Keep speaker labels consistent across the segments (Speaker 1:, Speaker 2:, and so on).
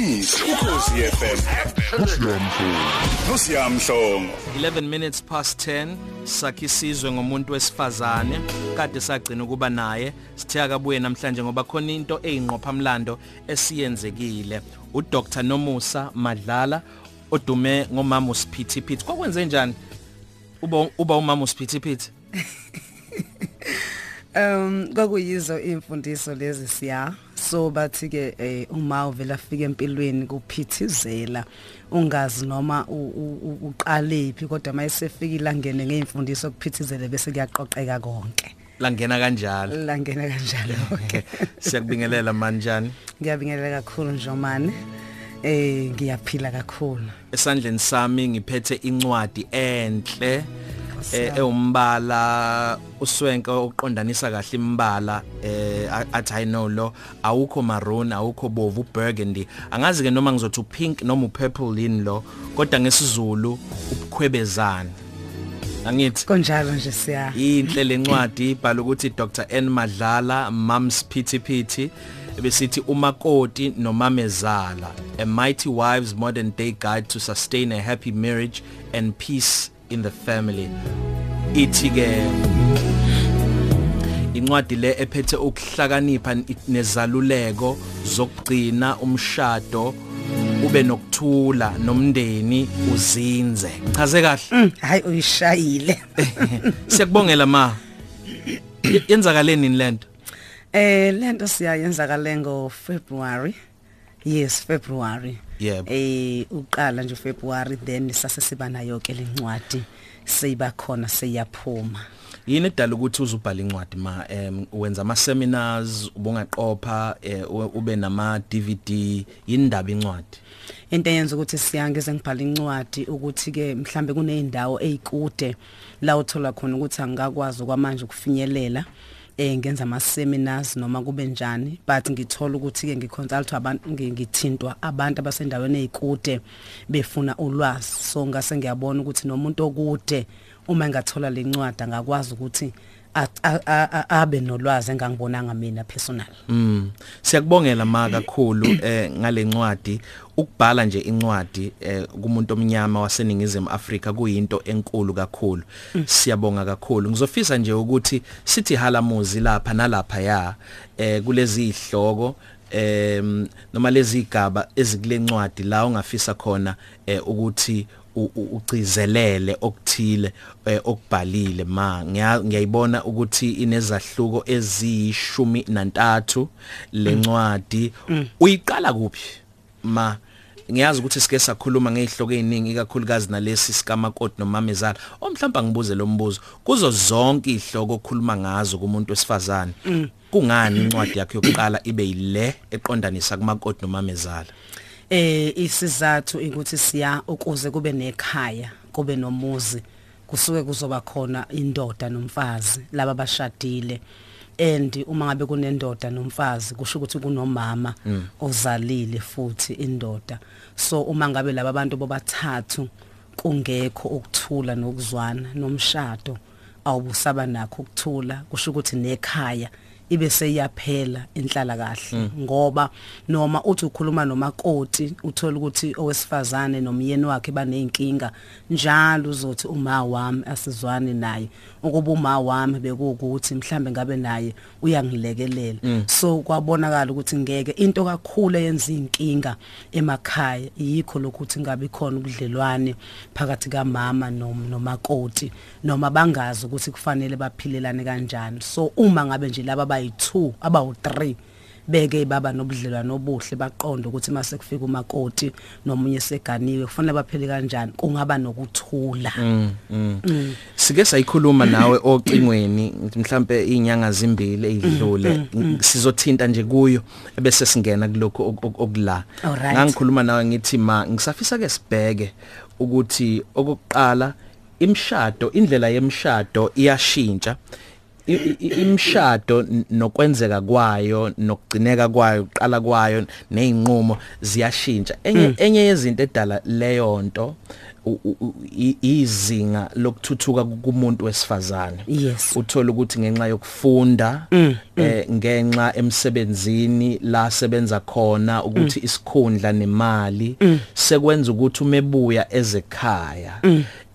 Speaker 1: Iqiniso ukhosi FM. Nosiyamhlongo.
Speaker 2: 11 minutes past 10 sakhe isizwe ngomuntu wesifazane kade sagcina ukuba naye. Sithe akabuye namhlanje ngoba khona into eyinqopha mlando esiyenzekile. uDr Nomusa Madlala odume ngomama uSphithiphithi. Kwakwenze njani? Uba uba umama uSphithiphithi?
Speaker 3: Um kwakuyizo imfundiso lezi siya. So bathi ke eh, uma uvela afika empilweni kuphithizela ungazi noma u- u- u- uqalephi kodwa mayesefikile angene ngeimfundiso kuphithizele bese kuyaqoqeka konke.
Speaker 2: Langena kanjalo.
Speaker 3: Langena kanjalo okay.
Speaker 2: Siyakubingelela manjani
Speaker 3: ngiyabingelela kakhulu Njomane eh ngiyaphila kakhulu.
Speaker 2: Esandleni sami ngiphethe incwadi enhle. eh ewumbala uswenke oqondanisa kahle imbala eh athi i know lo awukho maroon awukho bovu burgundy. Angazi ke noma ngizothi pink noma purple yini lo kodwa ngesizulu ubukhwebezana angithi
Speaker 3: konjalo nje siya.
Speaker 2: inhle lencwadi ibhala ukuthi Dr N. Madlala Mums Phithiphithi besithi umakoti nomamezala a mighty wives modern day guide to sustain a happy marriage and peace in the family. Ithi ke incwadi le ephethe ukuhlakanipha nezaluleko zokugcina umshado ube nokuthula nomndeni uzinze. Chaze kahle.
Speaker 3: Mm, hayi uyishayile.
Speaker 2: Siyakubongela ma. Yenzakaleni lento
Speaker 3: Eh lento siyayenza kale ngo February. Yes, February.
Speaker 2: Yebo.
Speaker 3: Eh uqala nje February then sase siba nayo ke lencwadi seyiba khona seyaphuma.
Speaker 2: yini edala ukuthi uzubhala incwadi ma em wenza ama seminars ubungaqopha eh, ube- ube nama DVD yindaba incwadi
Speaker 3: Into eyenza ukuthi siyange ngibhala incwadi ukuthi ke mhlambe kuneyindawo ezikude la uthola khona ukuthi angikakwazi kwamanje ukufinyelela eh ngenza ama seminars noma kube njani but ngithola ukuthi ke ngiconsult abantu ngi- ngithintwa abantu abasendaweni ezikude befuna ulwazi. So ngase ngiyabona ukuthi nomuntu okude uma ngathola lencwadi angakwazi ukuthi abe nolwazi engangibonanga mina personal
Speaker 2: Mm. Siyakubongela ma kakhulu eh ngalencwadi ukubhala nje incwadi eh kumuntu omnyama waseningizimu Afrika kuyinto enkulu kakhulu. Siyabonga kakhulu. Ngizofisa nje ukuthi sithi halamuzi lapha nalapha ya eh kulezi ihloko em noma lezi igaba ezikulencwadi la ungafisa khona eh ukuthi u- u- ugcizelele okuthile eh, okubhalile. Ma Ngiya- ngiyayibona ukuthi inezahluko ezishumi nantathu lencwadi uyiqala kuphi? Ma ngiyazi ukuthi sike sakhuluma ngezihloko eziningi ikakhulukazi nalesi sikamakoti nomamezala. Omhlawumbe ngibuze lo mbuzo. Kuzo zonke izihloko okhuluma ngazo kumuntu wesifazane kungani incwadi yakhe yokuqala ibe yile eqondanisa kumakoti nomamezala?
Speaker 3: Eh isizathu ukuthi siya ukuze kube nekhaya kube nomuzi kusuke kuzoba khona indoda nomfazi laba bashadile and uma ngabe kunendoda nomfazi kusho ukuthi kunomama ozalile futhi indoda. So uma ngabe laba bantu bobathathu kungekho ukuthula nokuzwana nomshado awubusaba nakho ukuthula kusho ukuthi nekhaya ibe seyaphela inhlala kahle ngoba noma uthi ukhuluma nomakoti uthola ukuthi owesifazane nomyeni wakhe baneyinkinga njalo uzothi uma wami asizwane naye ukuba uma wami bekuwukuthi mhlambe ngabe naye uyangilekelela. So kwabonakala ukuthi ngeke into kakhulu eyenza inkinga emakhaya yikho lokuthi ngabe khona ubudlelwane phakathi kamama nom- nomakoti noma bangazi ukuthi kufanele baphilelane kanjani. So uma ngabe nje laba bayi2 abawu3 beke baba nobudlelwano obuhle baqonda ukuthi mase kufika umakoti nomunye seganiwe kufanele baphile kanjani kungaba nokuthula.
Speaker 2: Sike sayikhuluma nawe ocingweni mhlambe inyanga zimbili ezidlule sizothinta nje kuyo bese singena kuloko ok- ok- okula ngangikhuluma nawe ngithi ma ngisafisa ke sibheke ukuthi okokuqala imshado indlela yemshado iyashintsha. Imshado n- nokwenzeka kwayo nokugcineka kwayo uqala kwayo nezinqumo ziyashintsha. Enye enye yezinto edala leyo nto u- u- u- i- izinga lokuthuthuka kumuntu wesifazane.
Speaker 3: Yes.
Speaker 2: uthola ukuthi ngenxa yokufunda eh ngenxa emsebenzini la sebenza khona ukuthi isikhundla nemali sekwenza ukuthi umebuya ezekhaya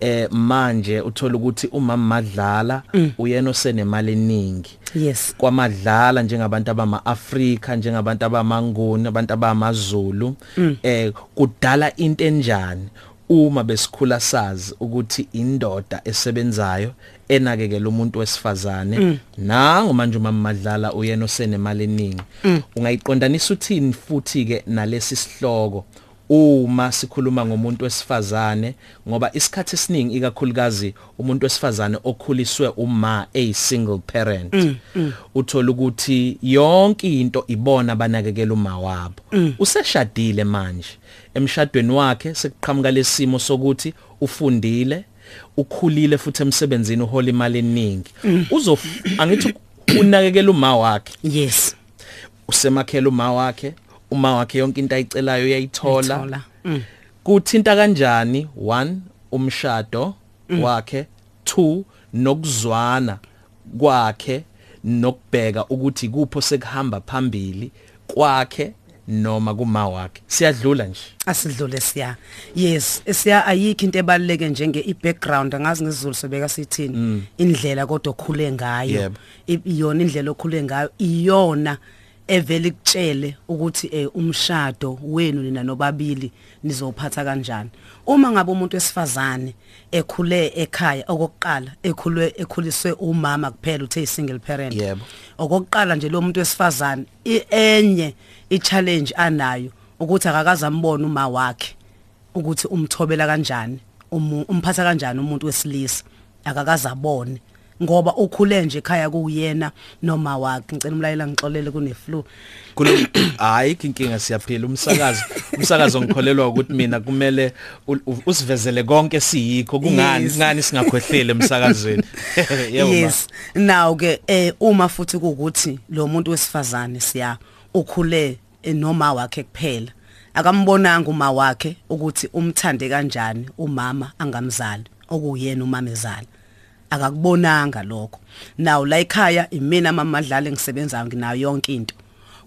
Speaker 2: eh manje uthola ukuthi umama madlala uyena osenemali eningi.
Speaker 3: Yes.
Speaker 2: Kwamadlala njengabantu abama-Afrika njengabantu abamanguni abantu abamaZulu eh kudala into enjani? Uma besikhula sazi ukuthi indoda esebenzayo enakekela umuntu wesifazane nangu manje uma madlala uyena osenemali eningi. Ungayiqondanisa uthini futhi ke nalesi sihloko? Uma sikhuluma ngomuntu wesifazane ngoba isikhathi esiningi ikakhulukazi umuntu wesifazane okhuliswe uma a single parent uthola ukuthi yonke into ibona abanakekela uma wabo. Useshadile manje. Emshadweni wakhe sekuqhamuka lesimo sokuthi ufundile ukhulile futhi emsebenzini uhola imali eningi. Uzo angithi unakekela uma wakhe.
Speaker 3: Yes.
Speaker 2: Usemakhela uma wakhe. Uma wakhe yonke into ayicelayo uyayithola.
Speaker 3: Ayithola. Mm.
Speaker 2: kuthinta kanjani? One umshado wakhe. Two nokuzwana kwakhe nokubheka ukuthi kupho sekuhamba phambili kwakhe noma kuma wakhe. Siyadlula nje.
Speaker 3: Asidlule siya. Yes siya ayikho into ebaluleke njenge i background angazi ngesizulu sobeka sithini indlela kodwa okhule ngayo. Iyona indlela okhule ngayo. Iyona evele ikutshele ukuthi eh umshado wenu nina nobabili nizophatha kanjani. Uma ngabe umuntu wesifazane ekhule ekhaya okokuqala ekhulwe ekhuliswe umama kuphela uthe single parent.
Speaker 2: Yebo.
Speaker 3: okokuqala nje lo muntu wesifazane enye i challenge anayo ukuthi akakaze ambone uma wakhe ukuthi umthobela kanjani umu- umphatha kanjani umuntu wesilisa akakaze abone ngoba ukhule nje ekhaya kuyena noma wakhe. Ngicela umlayela ngixolele kune flu.
Speaker 2: Kulo hayi inkinga siyaphila. Umsakazo umsakazo ngikholelwa ukuthi mina kumele usivezele konke siyikho. Kungani
Speaker 3: Yes.
Speaker 2: kungani singakhwehlele emsakazweni?
Speaker 3: Yes. Now ke eh uma futhi kuukuthi lo muntu wesifazane siya ukhule eh, noma wakhe kuphela. Akambonanga uma wakhe ukuthi umthande kanjani umama angamzali okuyena umama ezala akakubonanga lokho. Now la ekhaya imina mamadlala engisebenzayo nginayo yonke into.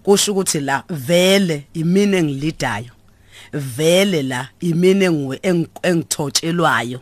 Speaker 3: Kusho ukuthi la vele imina engilidayo. Vele la imina engithotshelwayo.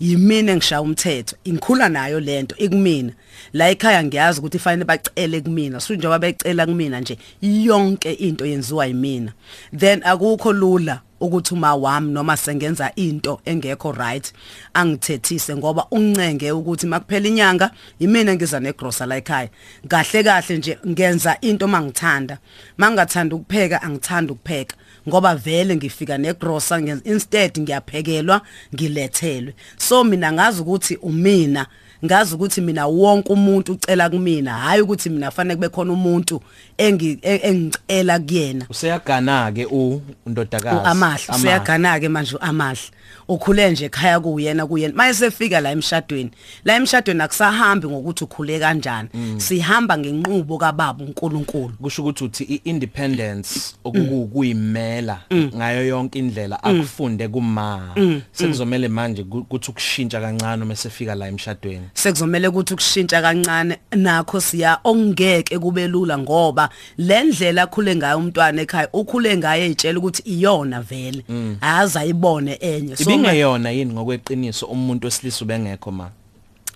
Speaker 3: Yimina engishaya umthetho. Ingikhula nayo lento ikumina. La ekhaya ngiyazi ukuthi fanele bacele kumina. So njengoba becela kumina nje yonke into yenziwa yimina. Then akukho lula ukuthi uma wami noma sengenza into engekho right angithethise ngoba uncenge ukuthi makuphela inyanga yimina ngiza negrocer la ekhaya. Kahle kahle nje ngenza into mangithanda mangathanda ukupheka angithanda ukupheka ngoba vele ngifika ngenza instead ngiyaphekelwa ngilethelwe so mina ngazi ukuthi umina ngazi ukuthi mina wonke umuntu ucela kumina hayi ukuthi mina fanele kube khona umuntu engi e- engicela kuyena.
Speaker 2: Useyagana ke u undodakazi
Speaker 3: amahle usiyagana ke manje amahle ukhule nje ekhaya kuyena kuyena. Mayesefika la emshadweni la emshadweni akusahambi ngokuthi ukhule kanjani. Sihamba ngenqubo kababa uNkulunkulu.
Speaker 2: Kusho ukuthi uthi iindependence okukuyimela ngayo yonke indlela akufunde kuma. Sekuzomela manje ku- kuthi ukushintsha kancane uma sefika la emshadweni.
Speaker 3: Sekuzomela ukuthi ukushintsha kancane nakho siya ongeke kube lula ngoba le ndlela akhule ngayo umntwana ekhaya ukhule ngaye ezitshela ukuthi iyona vele. Aza ayibone enye. So
Speaker 2: ibingeyona yini ngokweqiniso umuntu wesilisa ubengekho ma?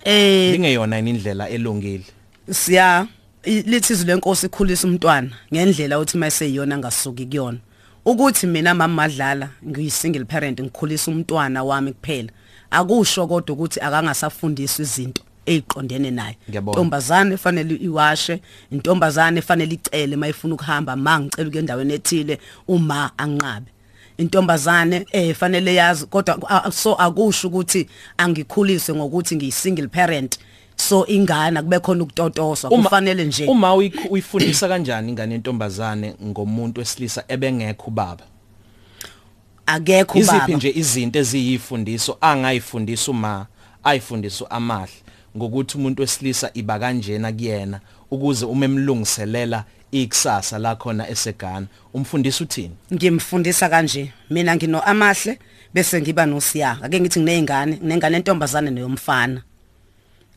Speaker 3: Eh
Speaker 2: ibingeyona yini indlela elungile?
Speaker 3: siya i- lithi izwi lenkosi ikhulisa umntwana ngendlela uthi mayiseyiyona ngasuki kuyona. Ukuthi mina mama madlala ngiyi single parent ngikhulisa umntwana wami kuphela. Akusho kodwa ukuthi akangasafundiswa izinto eziqondene naye. Intombazane fanele iwashe intombazane fanele icele mayifuna ukuhamba mangicela ukuya endaweni ethile uma anqabe. Intombazane eh fanele yazi kodwa so akusho ukuthi angikhuliswe ngokuthi ngiyi single parent so ingane kube khona ukutotoswa kufanele nje.
Speaker 2: uma uyifundisa kanjani ingane yentombazane ngomuntu wesilisa ebengekho ubaba?
Speaker 3: Akekho
Speaker 2: iziphi
Speaker 3: baba
Speaker 2: nje izinto eziyifundiso angayifundisa uma ayifundisa amahle ngokuthi umuntu wesilisa iba kanjena kuyena ukuze umemlungiselela ikusasa la khona esegana umfundisi uthini?
Speaker 3: Ngimfundisa kanje. Mina ngino amahle bese ngiba nosiya ake ngithi nginezingane nengane entombazane neyomfana.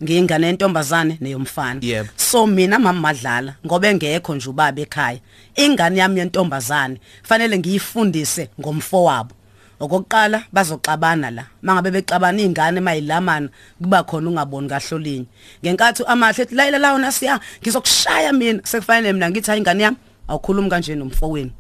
Speaker 3: Ngiyingane entombazane neyomfana.
Speaker 2: Yebo.
Speaker 3: so mina mama madlala ngoba engekho nje ubaba ekhaya ingane yami yentombazane fanele ngiyifundise ngomfo wabo okokuqala bazoxabana la. Mangabe bexabana izingane mayilamana kuba khona ungaboni kahlolinye. Ngenkathi amahle ethi layila lawo nasiya ngizokushaya mina. Sekufanele mina ngithi hayi ingane yami awukhulumi kanje nomfowenu.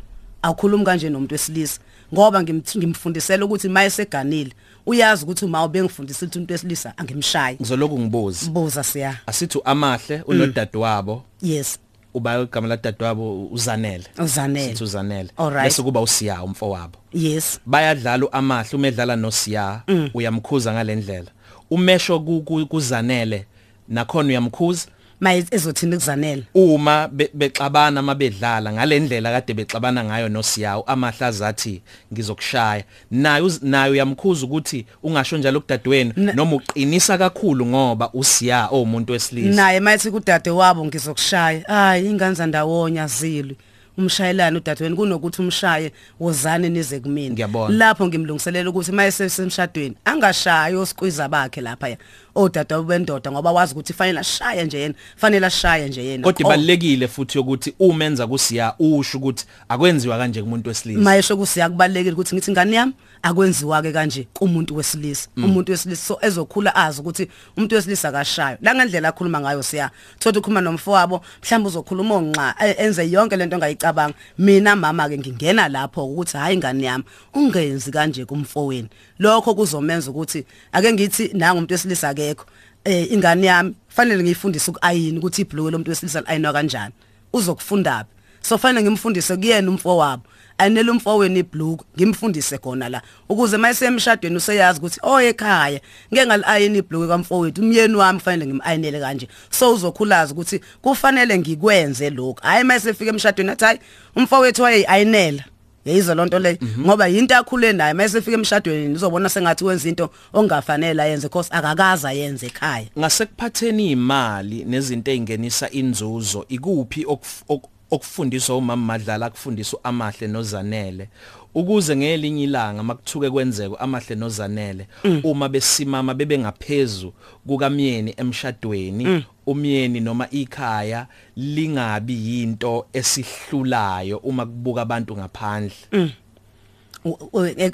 Speaker 3: Awukhulumi kanje nomuntu wesilisa. Ngoba ngimth- ngimfundisela ukuthi maye seganile uyazi ukuthi uma ubengifundisa ukuthi umuntu wesilisa angimshayi.
Speaker 2: Ngizoloku ngibuza
Speaker 3: buza siya.
Speaker 2: Asithi amahle unodadewabo.
Speaker 3: Yes.
Speaker 2: Uba igama ladadewabo uzanele.
Speaker 3: Uzanele.
Speaker 2: Sithi uzanele.
Speaker 3: Alright.
Speaker 2: bese kuba usiya umfowabo.
Speaker 3: Yes.
Speaker 2: Bayadlala amahle uma edlala nosiya uyamkhuza ngalendlela umesho ku- ku- kuzanele nakhona uyamkhuza.
Speaker 3: Maye ezothina kuzanele
Speaker 2: uma be- bexabana mabedlala ngalendlela kade bexabana ngayo nosiyawo amahlaza athi ngizokushaya. Nayo nayo uyamkhuza ukuthi ungasho njalo kudadewenu noma uqinisa kakhulu ngoba usiya owumuntu wesilisa.
Speaker 3: Naye mayithi kudade wabo ngizokushaya. Hayi ingane zandawonya zilwe umshayelana udadewenu kunokuthi umshaye wozane nize kumina.
Speaker 2: Ngiyabona.
Speaker 3: lapho ngimlungiselela ukuthi maye sesemshadweni angashayi osikwiza bakhe lapha ya odada bendoda ngoba wazi ukuthi fanele ashaye nje yena fanele ashaye nje yena.
Speaker 2: Kodwa
Speaker 3: Oh,
Speaker 2: ibalekile futhi ukuthi umenza kusiya usho ukuthi akwenziwa kanje kumuntu wesilisa.
Speaker 3: Mayesho kusiya kubalekile ukuthi ngithi ingane yami? Akwenziwa ke kanje kumuntu wesilisa.
Speaker 2: Mm.
Speaker 3: umuntu wesilisa so ezokhula azi ukuthi umuntu wesilisa akashayo. La ngendlela akhuluma ngayo siya. Thothi ukhuluma nomfowabo mhlawumbe uzokhuluma onqa e- enze yonke lento ongayicabanga. Mina mama ke ngingena lapho ukuthi hayi ingane yami ungenzi kanje kumfowenu. Lokho kuzomenza ukuthi ake ngithi nanga umuntu wesilisa akekho eh ingane yami fanele ngiyifundise ukayini ukuthi ibhloko lomuntu wesilisa ayinwa kanjani? Uzokufunda phi? So fanele ngimfundise kuyena umfowabo anele umfowenu ibhlukwe ngimfundise khona la ukuze mayesemshadweni useyazi ukuthi oh ekhaya ngeke ngaliayini ibhlukwe kamfowethu umyeni wami fanele ngimayinele kanje. So uzokhulaza ukuthi kufanele ngikwenze lokho hayi mayesefika emshadweni athi hayi umfowethu wayeyayinela yayizo lonto le ngoba yinto akhule nayo mayesefika emshadweni uzobona sengathi wenza into ongafanele ayenze because akakaza yenze ekhaya.
Speaker 2: Ngasekuphatheni imali nezinto ezingenisa inzuzo ikuphi okuf- ok- okufundiswa umama madlala akufundiswa amahle nozanele. Ukuze ngelinye ilanga makuthuke kwenzeka amahle nozanele uma besimama bebe ngaphezulu kukamyeni emshadweni umyeni noma ikhaya lingabi yinto esihlulayo uma kubuka abantu ngaphandle.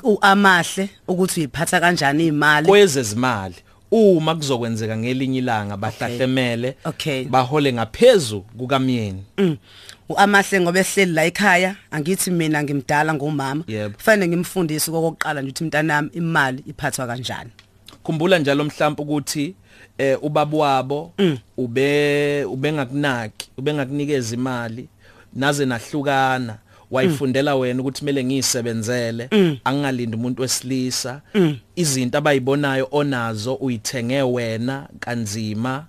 Speaker 3: U- amahle ukuthi uyiphatha kanjani imali
Speaker 2: kwezezimali uma kuzokwenzeka ngelinye ilanga bahlahlemele bahole ngaphezulu kukamyeni.
Speaker 3: Mm. Uamahle ngoba ehleli la ekhaya angithi mina ngimdala ngumama
Speaker 2: Yebo.
Speaker 3: kufanele ngimfundise kokokuqala nje ukuthi mntanami imali iphathwa kanjani.
Speaker 2: Khumbula njalo mhlawumbe ukuthi eh ubaba wabo ube ubengakunaki ubengakunikeza imali naze nahlukana. Wayifundela wena ukuthi kumele ngiyisebenzele angingalindi umuntu wesilisa. Izinto abayibonayo onazo uyithenge wena kanzima.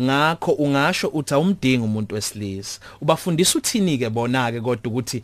Speaker 2: Ngakho ungasho uthi awumdingi umuntu wesilisa. Ubafundisa uthini ke bona ke kodwa ukuthi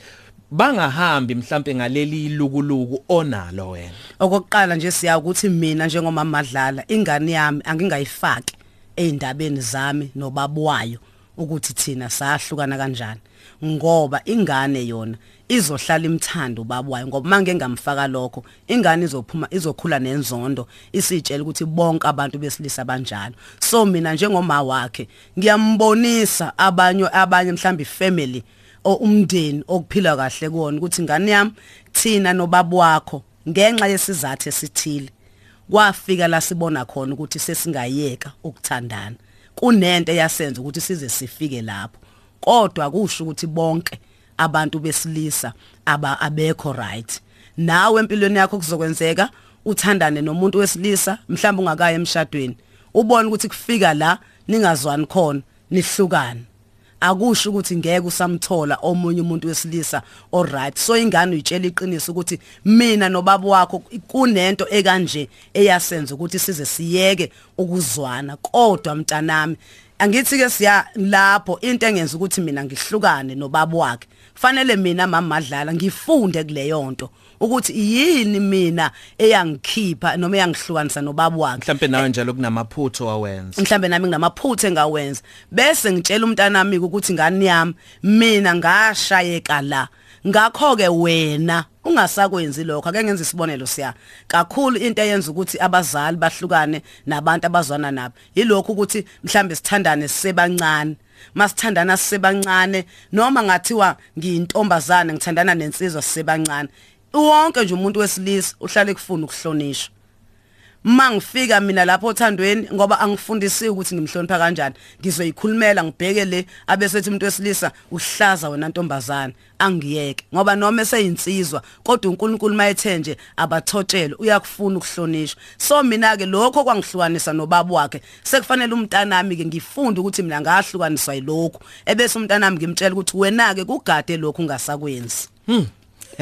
Speaker 2: bangahambi mhlambe ngaleli ilukuluku onalo wena?
Speaker 3: Okokuqala nje siya ukuthi mina njengomama madlala ingane yami angingayifaki eindabeni zami nobabwayo ukuthi thina sahlukana kanjani. Ngoba ingane yona izohlala imthanda ubabwayo ngoba manje ngamfaka lokho ingane izophuma izokhula nenzondo isitshela ukuthi bonke abantu besilisa banjalo. So mina njengoma wakhe ngiyambonisa abanye abanye mhlawumbe ifamily o umndeni okuphila kahle kuona ukuthi ingane yami thina nobaba wakho ngenxa yesizathu esithile kwafika la sibona khona ukuthi sesingayeka ukuthandana. Kunento eyasenza ukuthi size sifike lapho. Kodwa kusho ukuthi bonke abantu besilisa aba abekho right. Nawe empilweni yakho kuzokwenzeka uthandane nomuntu wesilisa mhlawumbe ungakaye emshadweni ubone ukuthi kufika la ningazwani khona nihlukane. Akusho ukuthi ngeke usamthola omunye umuntu wesilisa alright so ingane uyitshela iqiniso ukuthi mina nobaba wakho kunento ekanje eyasenza ukuthi size siyeke ukuzwana. Kodwa mntanami angithi ke siya lapho into engenza ukuthi mina ngihlukane nobaba wakhe. Fanele mina mama madlala ngifunde kuleyo nto ukuthi yini mina eyangikhipha noma eyangihlukanisa nobaba wakhe.
Speaker 2: Mhlambe nawe njalo kunamaphutho wawenza
Speaker 3: mhlambe nami nginamaphutha engawenza. Bese ngitshela umntanami ukuthi ngani yami mina ngashayeka la. Ngakho ke wena ungasakwenzi lokho. Ake ngenze isibonelo siya. Kakhulu into eyenza ukuthi abazali bahlukane nabantu abazwana nabo. Yilokho ukuthi mhlambe sithandane sisebancane. Masithandana sisebancane noma ngathiwa ngiyintombazane ngithandana nensizwa sisebancane. Wonke nje umuntu wesilisa uhlale kufuna ukuhlonishwa. Mangifika mina lapho othandweni ngoba angifundisi ukuthi ngimhlonipha kanjani. Ngizoyikhulumela ngibheke le abesethi umuntu wesilisa uhlaza wena ntombazana angiyeke ngoba noma eseyinsizwa kodwa uNkulunkulu mayethe nje abathotshele uyakufuna ukuhlonishwa. So mina ke lokho kwangihlukanisa nobaba wakhe. Sekufanele umntanami ke ngifunde ukuthi mina ngahlukaniswa yilokho ebese umntanami ngimtshela ukuthi wena ke kugade lokho ungasakwenzi.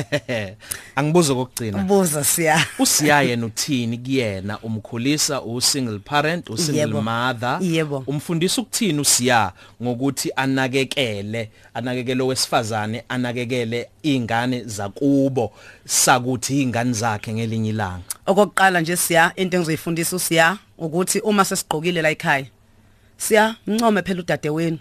Speaker 2: angibuza kokugcina
Speaker 3: buza siya.
Speaker 2: Usiya yena uthini kuyena? Umkhulisa u single parent u single mother. Umfundisa ukuthini usiya ngokuthi anakekele anakekele wesifazane anakekele ingane zakubo sakuthi ingane zakhe ngelinye ilanga?
Speaker 3: Okokuqala nje siya into engizoyifundisa usiya ukuthi uma sesigqokile la ekhaya siya mncome phela udade wenu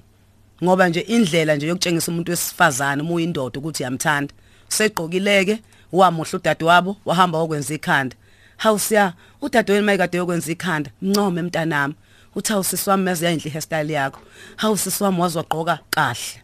Speaker 3: ngoba nje indlela nje yokutshengisa umuntu wesifazane uma uyindoda ukuthi uyamthanda. Segqokileke wamuhla udade wabo wahamba okwenza ikhanda. Hawu siya udade wenu mayikade yokwenza ikhanda mncome mntanami uthi awusisi wami yazi yayinhle hairstyle yakho. Hawu sisi wami wazwagqoka kahle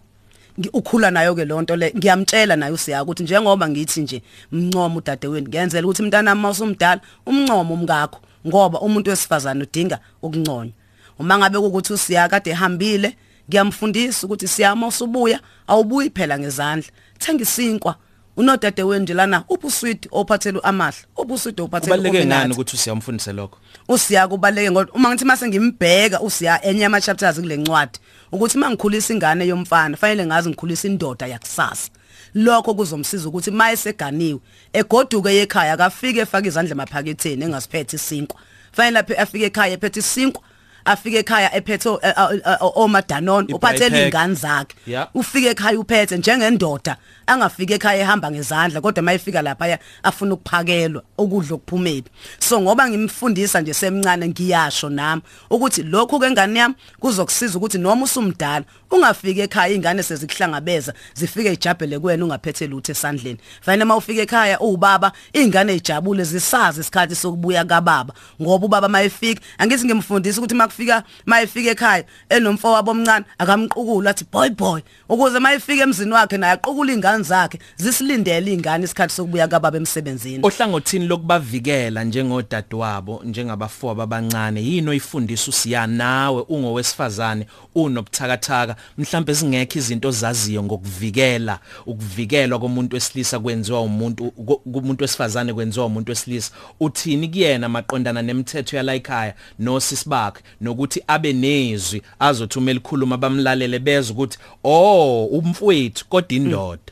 Speaker 3: ukhula nayo ke lonto le ngiyamtshela naye usiya ukuthi njengoba ngithi nje mncoma udade wenu ngiyenzela ukuthi mntanami mawusumdala umncoma umngakho ngoba umuntu wesifazane udinga ukunconywa. Uma ngabe ukuthi usiya kade ehambile ngiyamfundisa ukuthi siyama usubuya awubuyi phela ngezandla. Thenga isinkwa unodade wenu nje lana ubusweet ophathele amahla ubusweet ophathele
Speaker 2: kubaleke ngani
Speaker 3: uminati.
Speaker 2: ukuthi usiyamfundise lokho?
Speaker 3: Usiya kubaleke ngoba uma ngithi mase ngimbheka usiya enye ama chapters kule ncwadi ukuthi mangikhulisa ingane yomfana fanele ngazi ngikhulisa indoda yakusasa. Lokho kuzomsiza ukuthi mayeseganiwe egoduke ekhaya akafike efaka izandla emaphaketheni engasiphethe isinkwa. Fanele lapha afike ekhaya ephethe isinkwa afike ekhaya ephethe o- o- o- omadanon uphathele ingane zakhe ufike ekhaya uphethe njengendoda angafike ekhaya ehamba ngezandla kodwa mayifika lapha afuna ukuphakelwa ukudla okuphumeli so ngoba ngimfundisa nje semncane ngiyasho nami ukuthi lokhu ke ngane yami kuzokusiza ukuthi noma usumdala ungafike ekhaya ingane sezikuhlangabeza zifike ijabhele kuwena ungaphethe lutho esandleni. Fanele mawufika ekhaya ubaba ingane ejabule zisazi isikhathi sokubuya kababa. Ngoba ubaba mayefika angithi ngimfundisa ukuthi makufika mayefika ekhaya enomfo wabo omncane akamqukula athi boy boy. Ukuze mayefika emzini wakhe naye aqukula ingane zakhe zisilindele ingane isikhathi sokubuya kababa emsebenzini.
Speaker 2: Ohlangothini lokubavikela njengodadewabo njengabafowabo abancane yini oyifundisa usiya nawe ungowesifazane unobuthakathaka? Mhlawumbe singekho izinto zaziyo ngokuvikela ukuvikelwa komuntu wesilisa kwenziwa umuntu ku- kumuntu wesifazane kwenziwa umuntu wesilisa. Uthini kuyena maqondana nemithetho yala ekhaya nosisi bakhe nokuthi abe nezwi azothi uma elikhuluma bamlalele bezwe ukuthi oh umfowethu kodwa indoda.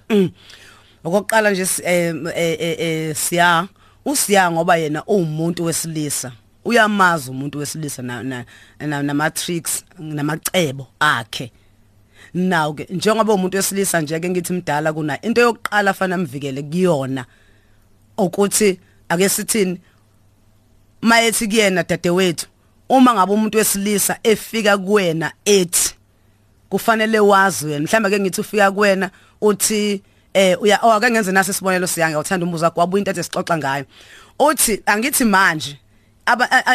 Speaker 3: Okokuqala nje eh, eh, eh, eh, siya usiya ngoba yena uwumuntu wesilisa uyamazi umuntu wesilisa na na- na- nama tricks namacebo akhe. Naw ke njengoba umuntu wesilisa nje ke ngithi mdala kuna into yokuqala afana mvikele kuyona ukuthi ake sithini mayethi kuyena dadewethu uma ngabe umuntu wesilisa efika kuwena ethi kufanele wazi wena mhlawumbe ke ngithi ufika kuwena uthi eh uya oh ake ngenze nasi isibonelo siyange uthanda umbuzo wakho wabuya into ethi sixoxa ngayo. Uthi angithi manje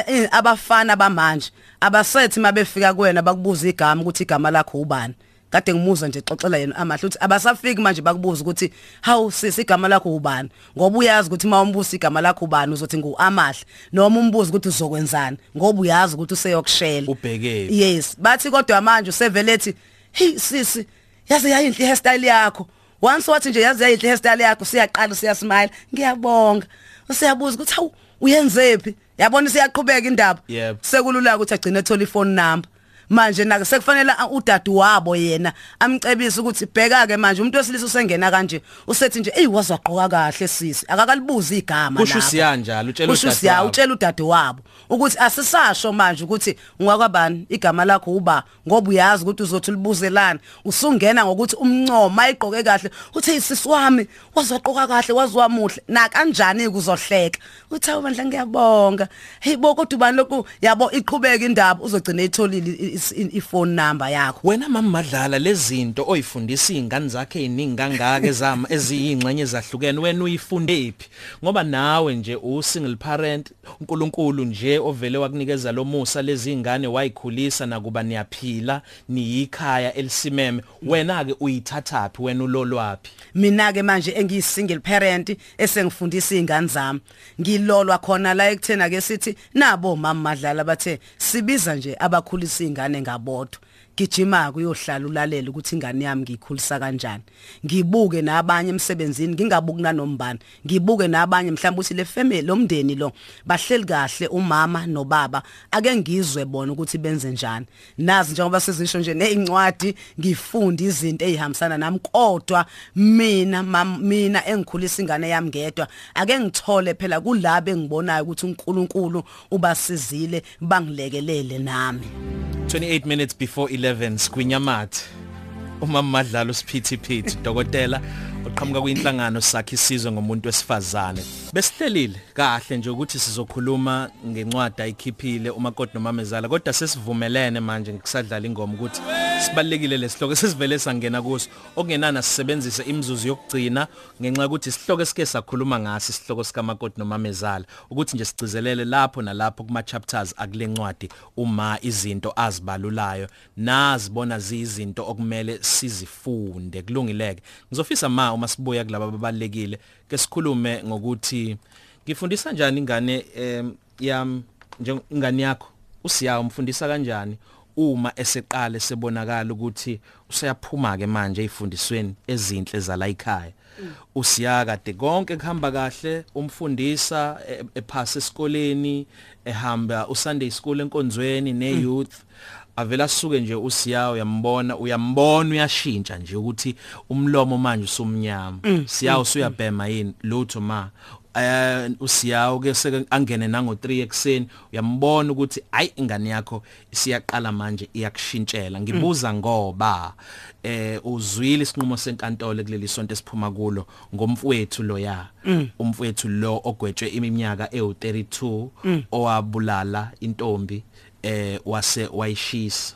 Speaker 3: eh, abafana bamanje abasethi mabefika kuwena bakubuza igama ukuthi igama lakho ubani. Kade ngimuza nje xoxela yena amahle uthi abasafiki manje bakubuza ukuthi how sisi igama lakho ubani? Ngoba uyazi ukuthi uma umbuza igama lakho ubani uzothi nguamahle noma umbuza ukuthi uzokwenzani ngoba uyazi ukuthi useyokushela.
Speaker 2: Ubhekephi.
Speaker 3: yes. Bathi kodwa manje usevele ethi hey sisi yazi yayinhle hairstyle yakho. Once wathi nje yazi yayinhle hairstyle yakho siyaqala siyasmile. Ngiyabonga. Usiyabuza ukuthi hawu uyenzephi? Yabona siyaqhubeka indaba.
Speaker 2: Yebo.
Speaker 3: sekulula ukuthi agcine ethola iphone number. Manje nake sekufanele a- udadu wabo yena amcebise ukuthi bheka ke manje umuntu wesilisa usengena kanje usethi nje ey wazaqoka kahle sisi akakalibuza igama
Speaker 2: Kusho
Speaker 3: lapha.
Speaker 2: usiya njalo, utshela
Speaker 3: Kusho
Speaker 2: udadewabo.
Speaker 3: usiya utshela udade wabo ukuthi asisasho manje ukuthi ungakwabani igama lakho uba ngoba uyazi ukuthi uzothi libuzelana usungena ngokuthi umncoma ayiqoke kahle. Uthi isisi wami wazaqoka kahle waziwamuhle na kanjani kuzohleka uthi awubandla ngiyabonga. Hey bo kodwa ubani lokhu? Yabo iqhubeka indaba uzogcina etholile i- i- iphone number yakho.
Speaker 2: Wena mama madlala lezinto oyifundisa izingane zakhe eziningi kangaka zama eziyingxenye ezahlukene wena uyifunde phi? Ngoba nawe nje u single parent uNkulunkulu nje ovele wakunikeza lo musa lezi ingane wayikhulisa nakuba niyaphila niyikhaya elisimeme. Wena ke uyithathaphi wena ulolwapi
Speaker 3: mina ke manje engiyi single parent esengifundisa izingane zami ngilolwa khona la ekuthena ke sithi nabo mama madlala bathe sibiza nje abakhulisa izingane ngabodwa gijima kuyohlala ulalela ukuthi ingane yami ngiyikhulisa kanjani. Ngibuke nabanye emsebenzini ngingabuki nanombani ngibuke nabanye mhlawumbe ukuthi le family lomndeni lo bahleli kahle umama nobaba. Ake ngizwe bona ukuthi benze njani. Nazi njengoba sizisho nje nezincwadi ngifunda izinto ezihambisana nami kodwa mina mina engikhulisa ingane yami ngedwa ake ngithole phela kulabe engibonayo ukuthi uNkulunkulu ubasizile bangilekelele nami.
Speaker 2: 28 minutes before 11 Sgwinyamathi umama madlalo siphithiphithi dokotela oqhamuka kwinhlangano sakhe isizwe ngomuntu wesifazane. Besihlelile kahle nje ukuthi sizokhuluma ngencwadi ayikhiphile umakoti nomamezala kodwa sesivumelene manje ngikusadlala ingoma ukuthi sibalekile lesihloko sesivele sangena kuso. Okungenana sisebenzise imizuzu yokugcina ngenxa ukuthi isihloko esike sakhuluma ngaso isihloko sikamakoti nomamezala. Ukuthi nje sigcizelele lapho nalapho kuma chapters akulencwadi uma izinto azibalulayo nazibona ziyizinto okumele sizifunde kulungileke. Ngizofisa ma uma sibuya kulabo ababalekile ke sikhulume ngokuthi ngifundisa kanjani ingane yam nje ingane yakho? Usiya umfundisa kanjani? Uma eseqale sebonakala ukuthi useyaphuma ke manje ezifundisweni ezinhle zala ekhaya. Usiya kade konke kuhamba kahle umfundisa e- ephasa esikoleni ehamba uSunday school enkonzweni neYouth avela suke nje usiyawo uyambona uyambona uyashintsha nje ukuthi umlomo manje usumnyama. Siyawo usuyabhema yini? Lutho ma eh usiyawo ke seke angene nango 3 ekseni uyambona ukuthi ayi ingane yakho isiyaqala manje iyakushintshela. Ngibuza ngoba eh uzwile isinqumo senkantolo kuleli sonto esiphuma kulo ngomfowethu lo ya umfowethu lo ogwetshwe iminyaka ewu32 owabulala intombi eh wase wayishisa.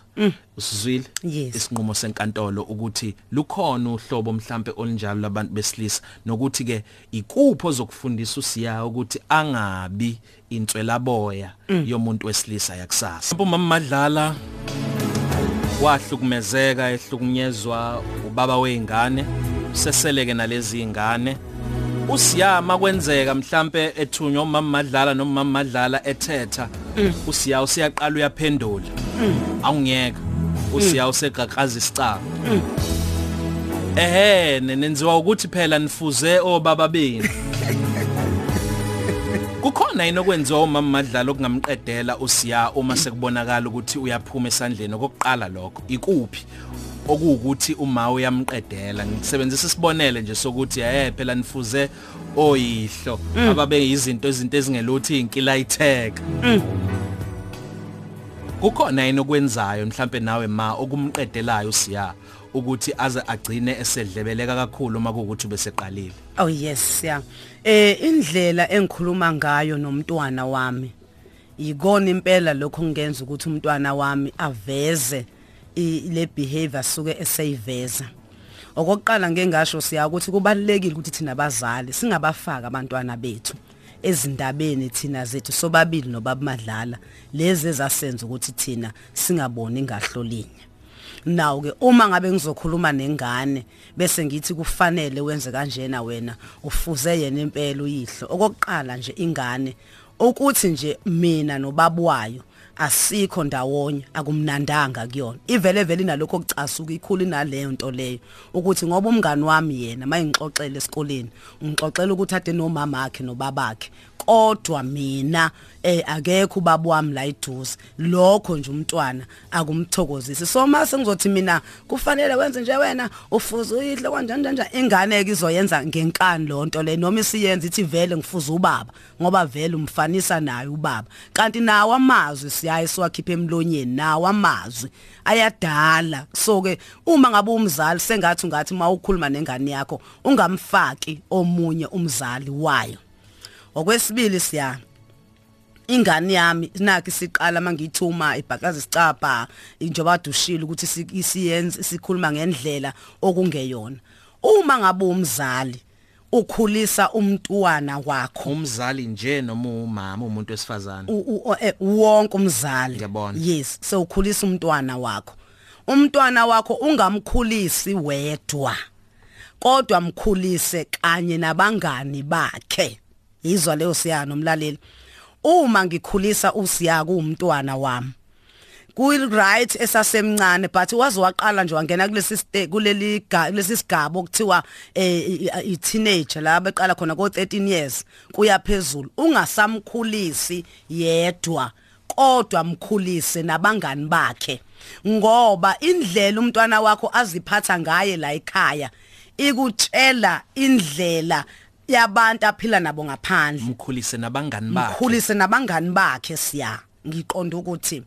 Speaker 2: Usizwile
Speaker 3: Yes.
Speaker 2: isinqumo senkantolo ukuthi lukhona uhlobo mhlambe olunjalo labantu besilisa nokuthi ke ikupho zokufundisa usiya ukuthi angabi intswelaboya yomuntu wesilisa yakusasa. Umama madlala wahlukumezeka ehlukunyezwa ubaba weingane seseleke nalezi ingane usiyama kwenzeka mhlambe ethunywa umama madlala noma madlala ethetha. Usiya usiyaqala uyaphendula. Awungiyeka usiya usegaqaza isicaba. Ehe nenziwa ukuthi phela nifuze obaba benu. Kukhona yini okwenziwa umama madlala okungamqedela usiya uma sekubonakala ukuthi uyaphuma esandleni? Okokuqala lokho ikuphi? Okuwukuthi uma uyamqedela ngisebenzisa isibonele nje sokuthi eh phela nifuze oyihlo ababe izinto izinto ezingeluthi inkilayitheka kukhona yini okwenzayo mhlambe nawe ma okumqedelayo usiya ukuthi aze agcine esedlebeleka kakhulu uma kuukuthi beseqalile
Speaker 3: Oh yes yeah. Eh indlela engikhuluma ngayo nomntwana wami ikona impela lokho ngenza ukuthi umntwana wami aveze le behavior suke eseyiveza. Okokuqala ngengasho siya ukuthi kubalekile ukuthi thina abazali singabafaka abantwana bethu ezindabeni thina zethu sobabili nobabumadlala lezi ezasenza ukuthi thina singaboni ngahlolinye. nawo ke uma ngabe ngizokhuluma nengane bese ngithi kufanele wenze kanjena wena ufuze yena impela uyihlo okokuqala nje ingane ukuthi nje mina nobabu wayo asikho ndawonye akumnandanga kuyona. Ivele vele inalokho kucasuka ikhulu inaleyo nto leyo. Ukuthi ngoba umngani wami yena mayingixoxele esikoleni ngixoxela ukuthi ade nomama wakhe nobabakhe. Kodwa mina eh akekho ubaba wami la eduze. Lokho nje umntwana akumthokozisi. So mase ngizothi mina kufanele wenze nje wena ufuza uyidle kanjani kanjani ingane ke izoyenza ngenkani lonto le. Noma isiyenza ithi vele ngifuza ubaba ngoba vele umfanisa naye ubaba. Kanti nawo amazwi siyaye siwakhiphe emlonyeni nawo amazwi ayadala. So ke uma ngabe umzali sengathi ungathi mawukhuluma nengane yakho ungamfaki omunye umzali wayo. Okwesibili siya ingane yami nakho siqala mangithuma ibhakazi sicapha njengoba dushile ukuthi isiyenze sikhuluma ngendlela okungeyona. Uma ngabe umzali ukhulisa umntwana wakho
Speaker 2: umzali nje noma umama umuntu wesifazane?
Speaker 3: Eh, wonke umzali.
Speaker 2: Ngiyabona.
Speaker 3: yes so ukhulisa umntwana wakho. Umntwana wakho ungamkhulisi wedwa kodwa mkhulise kanye nabangani bakhe. Izwa leyo siyano umlaleli uma ngikhulisa usiya kuumntwana wami kuyi right esasemncane but wazi waqala nje wangena kulesi kuleli kulesi sigaba okuthiwa eh i teenager la beqala khona ko 13 years kuya phezulu. Ungasamkhulisi yedwa kodwa mkhulise nabangani bakhe ngoba indlela umntwana wakho aziphatha ngaye la ekhaya ikutshela indlela yabantu aphila nabo ngaphandle.
Speaker 2: Mkhulise nabangani bakhe.
Speaker 3: Mkhulise nabangani bakhe siya. Ngiqonda ukuthi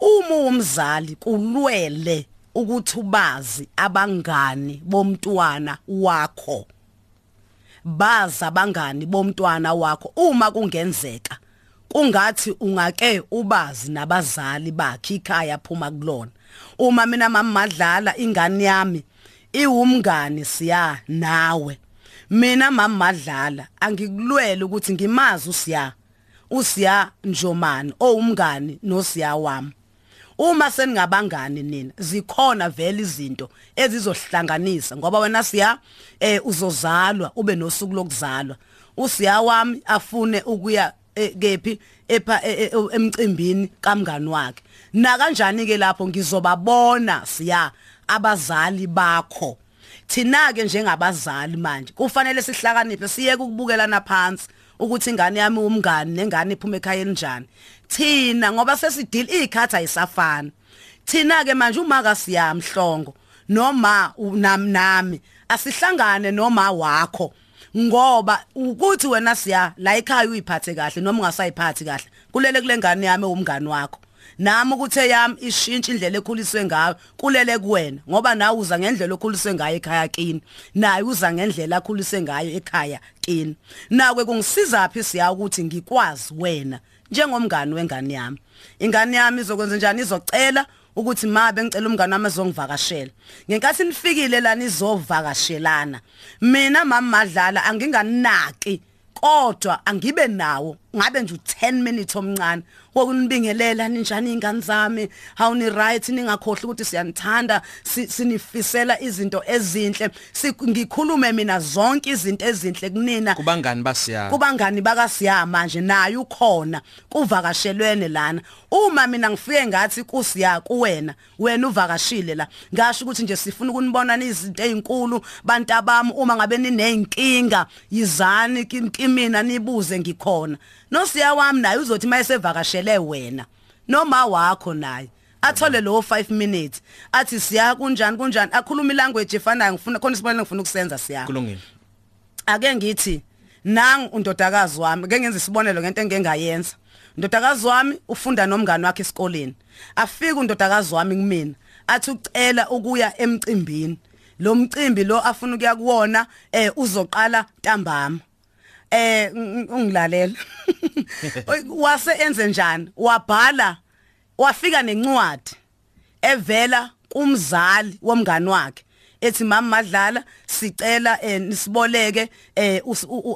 Speaker 3: uma umzali kulwele ukuthi ubazi abangani bomntwana wakho. Baza abangani bomntwana wakho. Uma kungenzeka kungathi ungake ubazi nabazali bakhe ikhaya phuma kulona. Uma mina mamadlala ingane yami iwumngani siya nawe. Mina mama madlala angikulwele ukuthi ngimazi usiya usiya Njomani owumngani nosiya wami. Uma seningabangani nina zikhona vele izinto ezizohlanganisa ngoba wena siya eh uzozalwa ube nosuku lokuzalwa. Usiya wami afune ukuya eh, kephi epha eh, eh, emcimbini kamngani wakhe. Na kanjani ke lapho ngizobabona siya abazali bakho? Thina ke njengabazali manje kufanele sihlakaniphe siyeke ukubukelana phansi ukuthi ingane yami umngani nengane iphuma ekhaya enjani thina ngoba sesideal ikhatha ayisafana thina ke manje uma ka siyamhlongo noma nami nami asihlangane noma wakho ngoba ukuthi wena siya la ekhaya uyiphathe kahle noma ungasayiphathi kahle kulele kule ngane yami umngani wakho. Nami ukuthe yami ishintsha indlela ekhuliswe ngayo kulele kuwena ngoba nawe uza ngendlela okhuliswe ngayo ekhaya kini. Naye uza ngendlela akhuliswe ngayo ekhaya kini. Nawe kungisiza phi siya ukuthi ngikwazi wena njengomngani wengane yami? Ingane yami izokwenza njani? Izocela ukuthi ma bengicela umngane wami ezongivakashela ngenkathi nifikile lana izovakashelana mina mama madlala anginganaki kodwa angibe nawo ngabe nje u10 minutes omncane wokunibingelela ninjani ingane zami? How ni right? Ningakhohle ukuthi siyanithanda sinifisela izinto ezinhle. Ngikhulume mina zonke izinto ezinhle kunina.
Speaker 2: Kubangani basiya?
Speaker 3: Kubangani bakasiya manje? Naye ukhona. Kuvakashelwene lana. Uma mina ngifike ngathi kusiya kuwena wena uvakashile la. Ngasho ukuthi nje sifuna ukunibona izinto ezinkulu bantu abami. Uma ngabe ninenkinga yizani kimina nibuze ngikhona. Nosiya wami naye uzothi mayesevakashele wena. Noma wakho naye. Athole lo 5 minutes. Athi siya kunjani kunjani? Akhuluma ilanguage efanayo ngifuna khona isibonelo ngifuna ukusenza siya.
Speaker 2: Kulungile.
Speaker 3: Ake ngithi nang undodakazi wami ke ngenza isibonelo ngento engengayenza. Ndodakazi wami ufunda nomngane wakhe esikoleni. Afika undodakazi wami kumina athi ucela ukuya emcimbini. Lo mcimbi lo afuna ukuya kuwona eh uzoqala ntambama. Eh ungilalela wase enze njani? Wabhala wafika nencwadi evela kumzali womngani wakhe. Ethi mama madlala sicela nisiboleke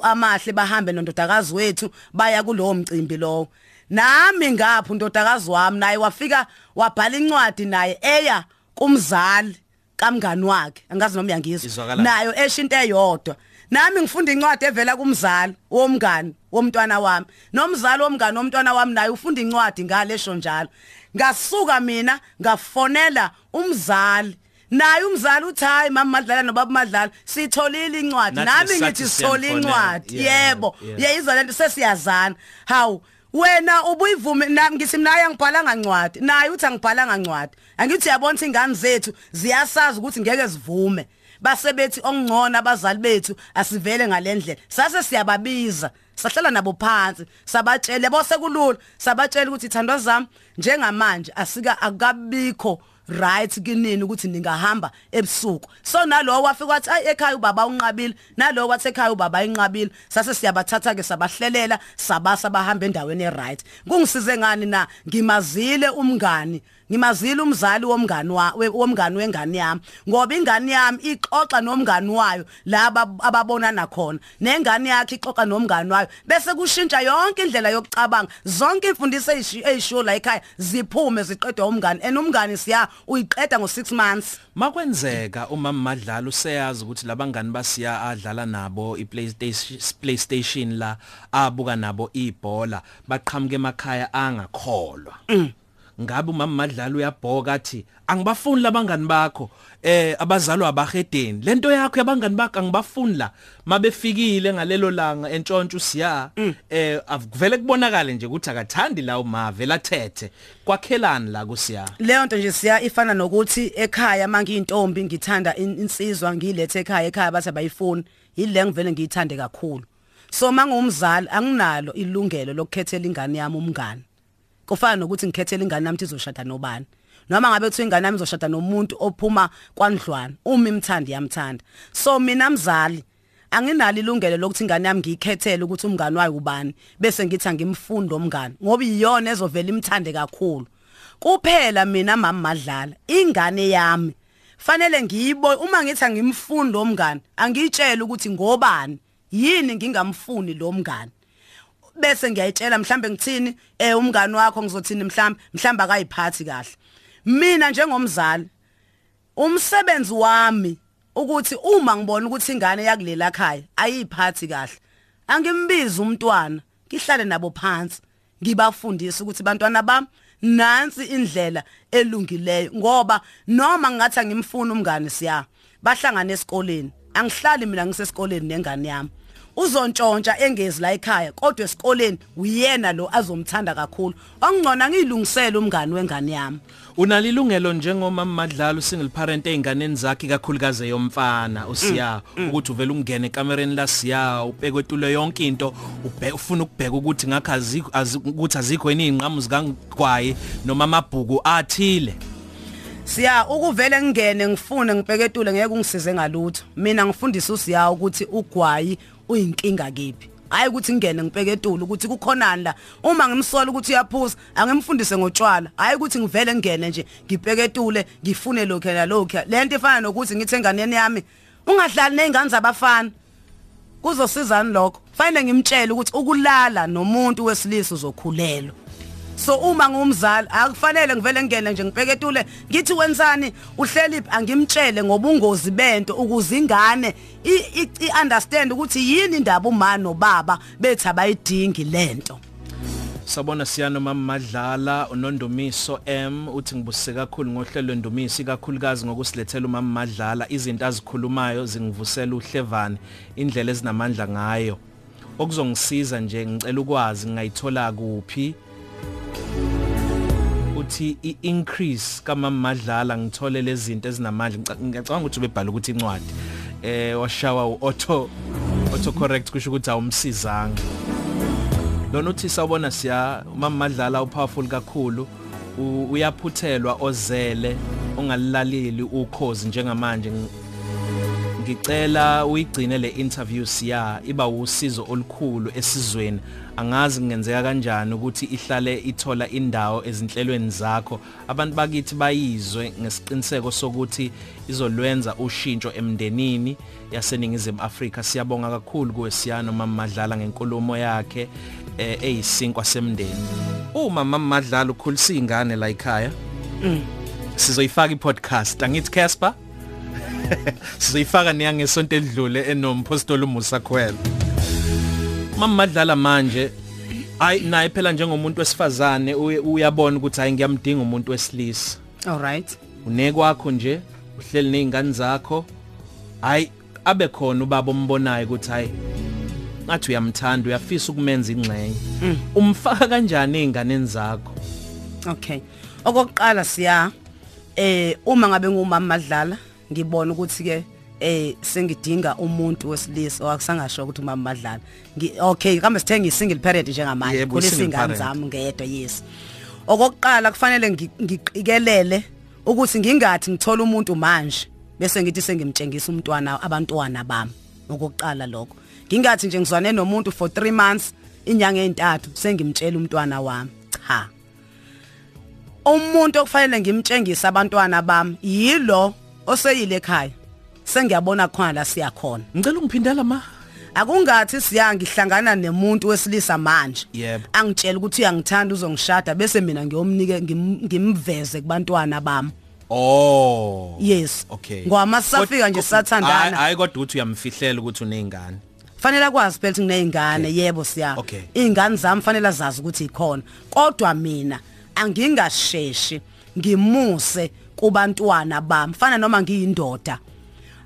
Speaker 3: amahle bahambe nondodakazi wethu baya kulowo mcimbi lowo. Nami ngapha undodakazi wami naye wafika wabhala incwadi naye eya kumzali kamngani wakhe. Angazi noma uyangizwa. Nayo esho into eyodwa. Nami ngifunda incwadi evela kumzali womngani womntwana wami. Nomzali womngani womntwana wami naye ufunda incwadi ngalesho njalo. Ngasuka mina ngafonela umzali. Naye umzali uthi hayi mama madlala nobaba madlala sitholile incwadi. Nami ngithi sithola incwadi. Yebo uyayizwa lento sesiyazana. Hawu wena ubuyivume nami ngithi mina angibhalanga ncwadi. Naye uthi angibhalanga ncwadi. Angithi ukuthi ingane zethu ziyasazi ukuthi ngeke zivume. Base bethi okungcona abazali bethu asivele ngalendlela. Sase siyababiza. Sahlala nabo phansi. Sabatshele bose kulula. Sabatshela ukuthi ithandwa zami njengamanje asika akabikho right kinini ukuthi ningahamba ebusuku. So nalowo wafika wathi ayi ekhaya ubaba unqabile. Nalowo wathi ekhaya ubaba inqabile sase siyabathatha ke sabahlelela sabasa bahamba endaweni eright. Kungisize ngani na? Ngimazile umngani. Ngimazile umzali womngani wa we- womngani wengane yami ngoba ingane yami ixoxa nomngani wayo laba ababonana khona. Nengane yakhe ixoxa nomngani wayo. Bese kushintsha yonke indlela yokucabanga. Zonke imfundiso ezishi- ezishiwo la ekhaya ziphume ziqedwe umngani. And umngani siya uyiqeda ngo6 months.
Speaker 2: Makwenzeka uma madlala useyazi ukuthi labangani basiya adlala nabo iPlaystation PlayStation la abuka nabo ibhola. Baqhamuke emakhaya angakholwa. Ngabe umama madlala uyabhoka athi angibafuni labangani bakho eh abazalwa abahedeni lento yakho yabangani bakho angibafuni la. Mabefikile ngalelo langa entshontsho siya eh avuvele kubonakala nje ukuthi akathandi la umave lathethe kwakhelani la kusiya?
Speaker 3: Leyo nto nje siya ifana nokuthi ekhaya mangiyintombi ngithanda in- insizwa ngilethe ekhaya ekhaya bathi abayifuni. Yile ngivele ngiyithande kakhulu. So mangumzali anginalo ilungelo lokukhethela ingane yami umngane kufana nokuthi ngikhethele ingane ukuthi izoshada nobani. Noma ngabe kuthiwa ingane yami izoshada nomuntu ophuma kwandlwana uma imthandi yamthanda. So mina mzali anginalo ilungelo lokuthi ingane yami ngiyikhethele ukuthi umngane wayo ubani bese ngithi angimfundo umngane ngoba iyona ezovela imthande kakhulu. Kuphela mina mama madlala ingane yami fanele ngiyibo uma ngithi angimfundo omngane angitshela ukuthi ngobani yini ngingamfuni lo mngane bese ngiyayitshela mhlambe ngithini eh umngani wakho ngizothini mhlambe mhlambe akayiphathi kahle. Mina njengomzali umsebenzi wami ukuthi uma ngibona ukuthi ingane yakulela khaya ayiphathi kahle angimbiza umntwana ngihlale nabo phansi ngibafundise ukuthi bantwana bami nansi indlela elungileyo ngoba noma ngathi ngimfuna umngane siya bahlangana esikoleni angihlali mina ngisesikoleni nengane yami. Uzontshontsha engezi la ekhaya kodwa esikoleni uyena lo azomthanda kakhulu. Okungcona ngiyilungisele umngani wengane yami.
Speaker 2: Unalilungelo njengomama madlalo single parent einganeni zakhe kakhulukazi eyomfana usiya. Ukuthi uvela ungene ekamereni la siya ubheke etulo yonke into ubheke ufuna ukubheka ukuthi ngakho azikho azi- ukuthi azikho yini ingqamu zikangwaye noma amabhuku athile.
Speaker 3: Siya ukuvele ngingene ngifune ngibheketule ngeke ungisize ngalutho. Mina ngifundisa usiya ukuthi ugwayi uyinkinga kephi? Hayi ukuthi ngingene ngibheketule ukuthi kukhonani la. Uma ngimsola ukuthi uyaphuza angimfundise ngotshwala. Hayi ukuthi ngivele ngene nje ngibheketule ngifune lokho nalokho lento ifana nokuthi ngithi enganeni yami ungadlali nezingane zabafana. Kuzosizani lokho? Fanele ngimtshele ukuthi ukulala nomuntu wesilisa uzokhulelwa. So uma ngumzali akufanele ngivele ngene nje ngibheketule ngithi wenzani? Uhleliphi angimtshele ngobungozi bento ukuze ingane i- i i- understand ukuthi yini indaba uma nobaba bethi abayidingi lento
Speaker 2: Sabona siyano mama madlala unondumiso M uthi ngibusise kakhulu ngohlelo lwendumiso ikakhulukazi ngokusilethela umama madlala izinto azikhulumayo zingivusela uhlevane indlela ezinamandla ngayo. Okuzongisiza nje ngicela ukwazi ngayithola kuphi? Uthi i-increase kamama madlala ngithole lezi zinto ezinamandla. Ngica- ngiyacabanga ukuthi ubebhala ukuthi incwadi. Eh washawa auto auto correct kusho ukuthi awumsizanga. Lona uthi sawubona siya mama madlala upowerful kakhulu uyaphuthelwa ozele ongalilaleli ukhozi njengamanje Ng- ngicela uyigcine le interview siya iba usizo olukhulu esizweni. Angazi kungenzeka kanjani ukuthi ihlale ithola indawo ezinhlelweni zakho. Abantu bakithi bayizwe ngesiqiniseko sokuthi izolwenza ushintsho emndenini yaseningizimu Afrika. Siyabonga kakhulu kuwe siyano mama madlala ngenkulumo yakhe eh, eyisinkwa semndeni. Uma mama madlala ukhulisa ingane la ekhaya sizoyifaka i-podcast. Angithi Casper? sizoyifaka niyangesonto elidlule enompostoli uMusa Khwela mama madlala manje ay naye phela njengomuntu wesifazane uyabona ukuthi hayi ngiyamdinga umuntu wesilisa.
Speaker 3: All right.
Speaker 2: Unekwakho nje uhleli nezingane zakho. Hayi abe khona ubaba ombonayo ukuthi hayi ngathi uyamthanda uyafisa ukumenza ingxenye. Umfaka kanjani izingane zakho?
Speaker 3: Okay. Okokuqala siya eh uma ngabe ngumama madlala ngibona ukuthi ke eh sengidinga umuntu wesilisa owakusangasho ukuthi umama madlala. Okay kambe sithenga isingle parent njengamanje isingane
Speaker 2: parent.
Speaker 3: zami ngedwa yes. Okokuqala kufanele ngi- ngiqikelele ukuthi ngingathi ngithola umuntu manje bese ngithi sengimtshengisa umntwana abantwana bami okokuqala lokho. Ngingathi nje ngizwane nomuntu for 3 months inyanga ezintathu sengimtshela umntwana wami. Cha. umuntu okufanele ngimtshengise abantwana bami yilo oseyile ekhaya sengiyabona khona la siya khona.
Speaker 2: Ngicela ungiphindela ma.
Speaker 3: Akungathi siya ngihlangana nemuntu wesilisa manje.
Speaker 2: Yebo.
Speaker 3: angitshela ukuthi uyangithanda uzongishada bese mina ngiyomnike ngim- ngimveze kubantwana bami.
Speaker 2: Oh.
Speaker 3: Yes.
Speaker 2: Okay.
Speaker 3: Ngoba sisafika nje
Speaker 2: Kod-
Speaker 3: sisathandana
Speaker 2: hayi kodwa uthi uyamfihlela ukuthi unezingane
Speaker 3: fanele akwazi phela ukuthi ngineyingane yebo siya.
Speaker 2: Okay.
Speaker 3: ingane zami fanele azazi ukuthi ikhona. Kodwa mina angingasheshi ngimuse kubantwana bami fana noma ngiyindoda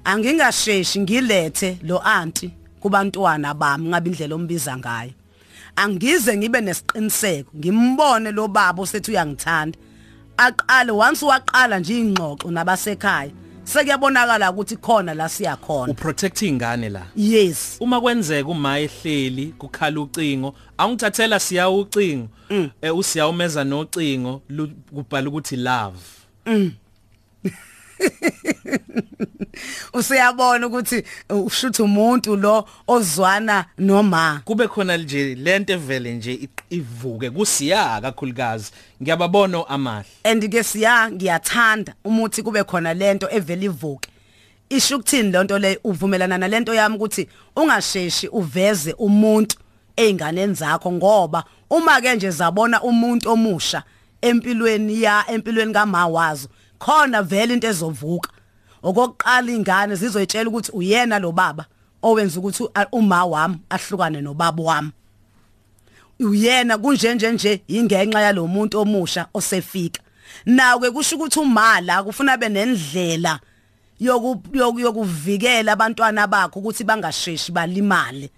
Speaker 3: angingasheshi ngilethe lo aunti kubantwana bami ngabe indlela ombiza ngayo. Angize ngibe nesiqiniseko ngimbone lo baba osethi uyangithanda. Aqale once waqala nje ingxoxo nabasekhaya sekuyabonakala ukuthi khona la siya khona.
Speaker 2: Uprotect ingane la?
Speaker 3: Yes.
Speaker 2: Uma kwenzeka uma ehleli kukhala ucingo awungithathela siya ucingo eh usiya umeza nocingo kubhala ukuthi love.
Speaker 3: usiyabona ukuthi uh, ushuthi umuntu lo ozwana noma?
Speaker 2: Kube khona nje lento evele nje ivuke. Kusiya kakhulukazi. Ngiyababona amahle
Speaker 3: and ke siya ngiyathanda umuthi kube khona lento evela ivuke. Isho ukuthini lento le? Uvumelana nalento yami ukuthi ungasheshi uveze umuntu einganeni zakho ngoba uma ke nje zabona umuntu omusha empilweni ya empilweni kama wazo khona vele into ezovuka. Okokuqala ingane zizoyitshela ukuthi uyena lo baba owenza ukuthi uma wami ahlukane nobaba wami. Uyena kunje nje nje ingenxa yalomuntu omusha osefika. Nawe kusho ukuthi umala kufuna benendlela yoku yoku- yokuvikela abantwana bakho ukuthi bangasheshi balimale.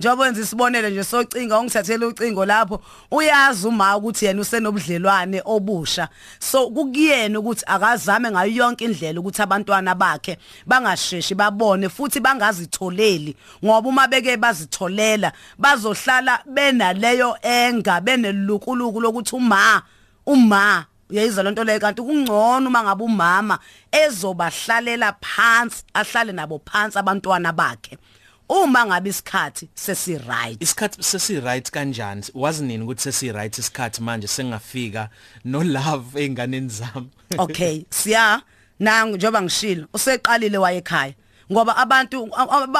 Speaker 3: Njengoba wenza isibonelo nje socinga ungithathele ucingo lapho uyazi uma ukuthi yena usenobudlelwane obusha. So kukuyena ukuthi akazame ngayo yonke indlela ukuthi abantwana bakhe bangasheshi babone futhi bangazitholeli. Ngoba uma beke bazitholela bazohlala benaleyo enga benelukuluku lokuthi uma uma. Uyayizwa lento leyo? Kanti kungcono uma ngabe umama ezobahlalela phansi ahlale nabo phansi abantwana bakhe. Uma ngabe isikhathi sesi right
Speaker 2: isikhathi sesi right kanjani? Wazi nini ukuthi sesi right isikhathi manje sengafika no love einganeni zami?
Speaker 3: Okay siya. Nangu njoba ngishilo useqalile waye ekhaya ngoba abantu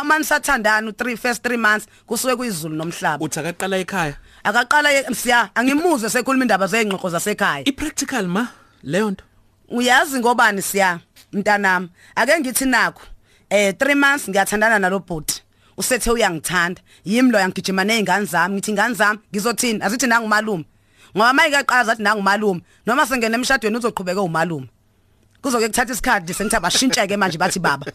Speaker 3: manisathandana u3 first 3 months kusuke kuyizulu nomhlaba.
Speaker 2: Uthi akaqala ekhaya?
Speaker 3: Akaqala ye- siya angimuze sekhuluma indaba zeingxoxo zasekhaya.
Speaker 2: Ipractical ma leyo nto?
Speaker 3: Uyazi ngobani siya mntanami? Ake ngithi nakho eh 3 months ngiyathandana nalo bhuti. Usethe uyangithanda. Yimi lo yangigijima nezingane zami ngithi ingane zami ngizothini? Azithi nangumalume. Ngoba mayike aqala zathi nangumalume noma sengene emshadweni uzoqhubeka umalume. Kuzoke kuthatha isikhathi nje sengithi abashintsheke manje bathi baba.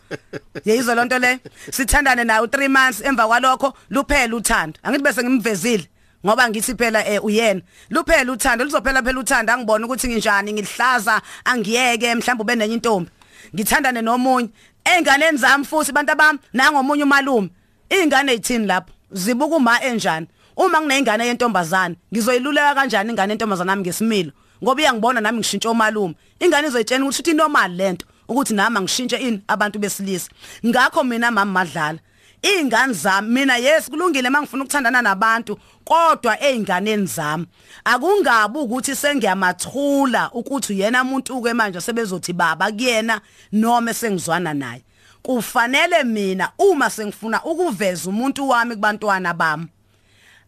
Speaker 3: Yeyizwa lonto le? Sithandane nayo 3 months emva kwalokho luphela uthando. Angithi bese ngimvezile ngoba ngithi phela eh uyena. Luphela uthando luzophela phela uthando. Angibona ukuthi nginjani ngilihlaza angiyeke mhlawumbe ube nenye intombi. Ngithandane nomunye. Einganeni zami futhi abantu abami nangomunye umalume. Ingane ezithini lapho? Zibuka uma enjani? Uma ngineyingane yentombazana ngizoyiluleka kanjani ingane yentombazana nami ngesimilo? Ngoba iyangibona nami ngishintsha omalume ingane izoyitshela ukuthi uthi normal lento ukuthi nami angishintshe ini abantu besilisa. Ngakho mina mama madlala. Ingane zami mina yes kulungile mangifuna ukuthandana nabantu kodwa einganeni zami akungabi ukuthi sengiyamathula ukuthi uyena umuntu ke manje sebezothi baba kuyena noma sengizwana naye. Kufanele mina uma sengifuna ukuveza umuntu wami kubantwana bami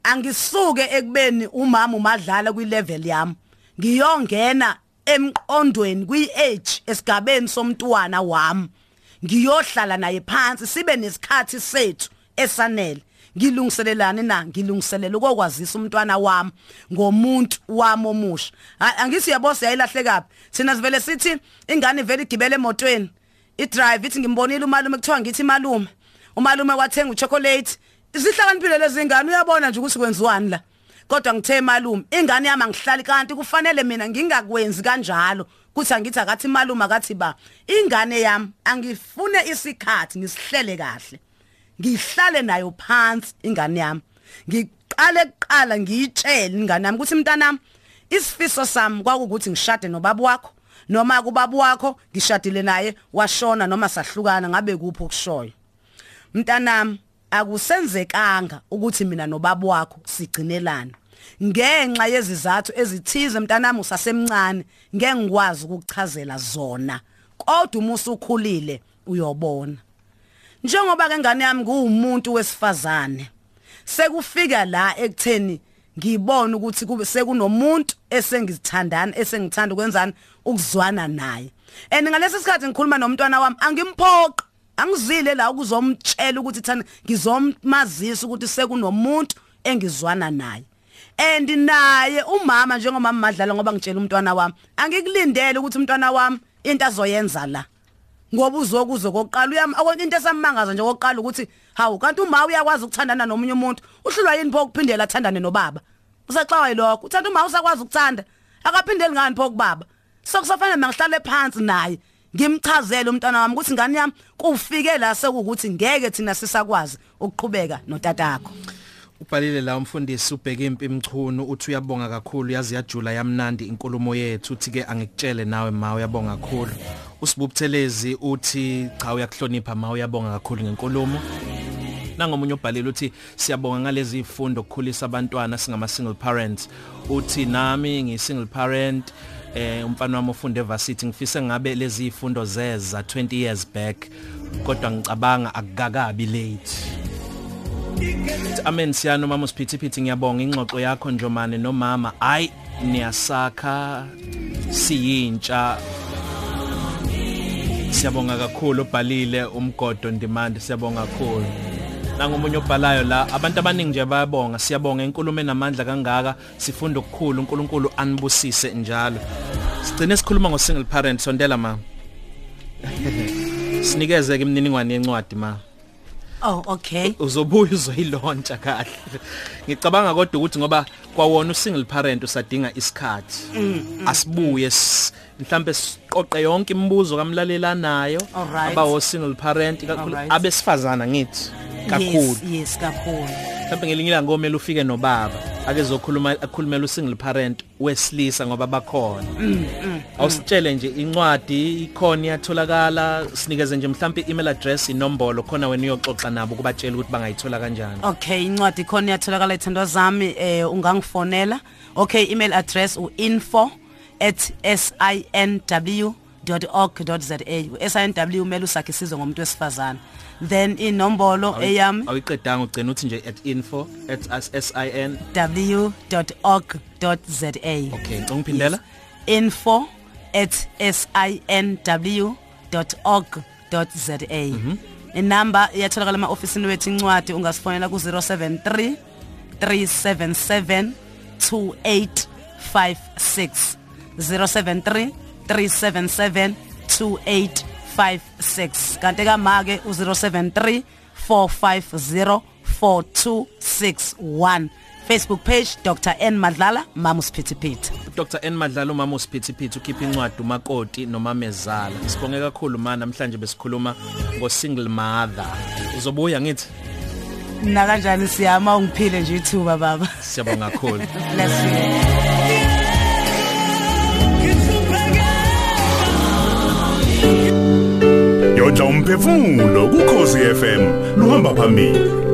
Speaker 3: angisuke ekubeni umama umadlala kwilevel yami. Ngiyongena emqondweni kwi-age esigabeni somntwana wami. Ngiyohlala naye phansi sibe nesikhathi sethu esanele. Ngilungiselelane na? Ngilungiselela ukokwazisa umntwana wami ngomuntu wami omusha. A- angithi yabo siyayilahlekapi thina sivele sithi ingane vele igibele emotweni. Idrive ithi ngimbonile umalume kuthiwa ngithi malume umalume wathenga uchocolate. Isihlakaniphile lezi ngane uyabona nje ukuthi kwenziwani la. Kodwa ngithe malume ingane yami angihlali kanti kufanele mina ngingakwenzi kanjalo. Kuthi angithi akathi malume akathi ba ingane yami angifune isikhathi ngisihlele kahle. Ngihlale nayo phansi ingane yami. Ngiqale kuqala ngiyitshele ingane yami ukuthi mntanami isifiso sami kwakukuthi ngishade nobaba wakho. Noma kubaba wakho ngishadile naye washona noma sahlukana ngabe kuphi okushoyo mntanami akusenzekanga ukuthi mina nobaba wakho sigcinelana. Ngenxa yezizathu ezithize mntanami usasemncane ngeke ngikwazi ukukuchazela zona. Kodwa uma usukhulile uyobona. Njengoba ke ngane yami ngumuntu wesifazane sekufika la ekutheni ngibona ukuthi kube sekunomuntu esengizithandana esengithanda ukwenzani ukuzwana naye. And ngalesi sikhathi ngikhuluma nomntwana wami angimphoqa angizile la ukuzomtshela ukuthi thana ngizomazisa ukuthi sekunomuntu engizwana naye. And naye umama njengomama madlala ngoba ngitshela umntwana wami angikulindele ukuthi umntwana wami into azoyenza la. Ngoba uzokuzo kokuqala uyami into esammangaza nje kokuqala ukuthi hawu kanti uma uyakwazi ukuthandana nomunye umuntu uhlulwa yini pho ukuphindela athandane nobaba? Usaxawa yilokho uthanda uma usakwazi ukuthanda akaphindeli ngani pho kubaba? Sokusafanele mangihlale phansi naye ngimchazele umntwana wami ukuthi ngani yami kufike la sekukuthi ngeke thina sisakwazi ukuqhubeka notatakho.
Speaker 2: Ubhalile la umfundisi ubheke impi mchunu uthi uyabonga kakhulu yazi yajula yamnandi inkulumo yethu uthi ke angikutshele nawe ma uyabonga kakhulu. Usibubuthelezi uthi cha uyakuhlonipha ma uyabonga kakhulu ngenkulumo. Nangomunye ubhalile uthi siyabonga ngalezi ifundo ukukhulisa abantwana singama single parents. Uthi nami ngi single parent eh umfana wami ufunde evarsity ngifise ngabe lezi ifundo zeza 20 years back kodwa ngicabanga akukakabi late. Amen siyano mama usiphithiphithi ngiyabonga. Ingxoxo yakho njomane nomama ay niyasakha siyintsha. Siyabonga kakhulu ubhalile umgodo ndimandi siyabonga kakhulu. Nangomunye obhalayo la abantu abaningi nje bayabonga siyabonga inkulumo enamandla kangaka sifunda ukukhulu uNkulunkulu anibusise njalo. Sigcine sikhuluma ngo single parent sondela ma. Sinikeze ke imininingwane yencwadi ma.
Speaker 3: Oh okay.
Speaker 2: Uzobuya uzoyilontsha kahle. Ngicabanga kodwa ukuthi ngoba kwawona usingle parent usadinga isikhathi. Asibuye mhlambe siqoqe yonke imibuzo kamlalela nayo abawo single parent kakhulu abesifazana ngithi kakhulu.
Speaker 3: Yes, yes kakhulu.
Speaker 2: Mhlambe ngelinye ilanga komele ufike nobaba ake zokhuluma akhulumela usingle parent wesilisa ngoba bakhona. Awusitshele nje incwadi ikhona iyatholakala sinikeze nje mhlambe email address inombolo khona wena uyoxoxa nabo kubatshela ukuthi bangayithola kanjani.
Speaker 3: Okay incwadi khona iyatholakala ithandwa zami eh ungangifonela. Okay email address uinfo@sinw.org.za uSINW umele usakhe isizwe ngomuntu wesifazana then inombolo eyami
Speaker 2: awiqedanga ugcina uthi nje @info@sin
Speaker 3: w.org.za
Speaker 2: okay ngiphindela
Speaker 3: info@sinw.org.za inamba iyatholakala ema-ofisini wethu incwadi ungasifonela ku-073 377 2856 073 377 2856 kanti kamake u-073 450 4261 Facebook page Dr N Madlala Mama Siphithiphithi
Speaker 2: Dr N Madlala umama usiphithiphithi ukhipha incwadi umakoti nomamezala sibonge kakhulu ma namhlanje besikhuluma ngo single mother. Uzobuya ngithi?
Speaker 3: Na kanjani siyama ungiphile nje ithuba baba.
Speaker 2: Siyabonga kakhulu.
Speaker 3: Bless you.
Speaker 1: Yodla umphefumulo kukhosi FM luhamba phambili.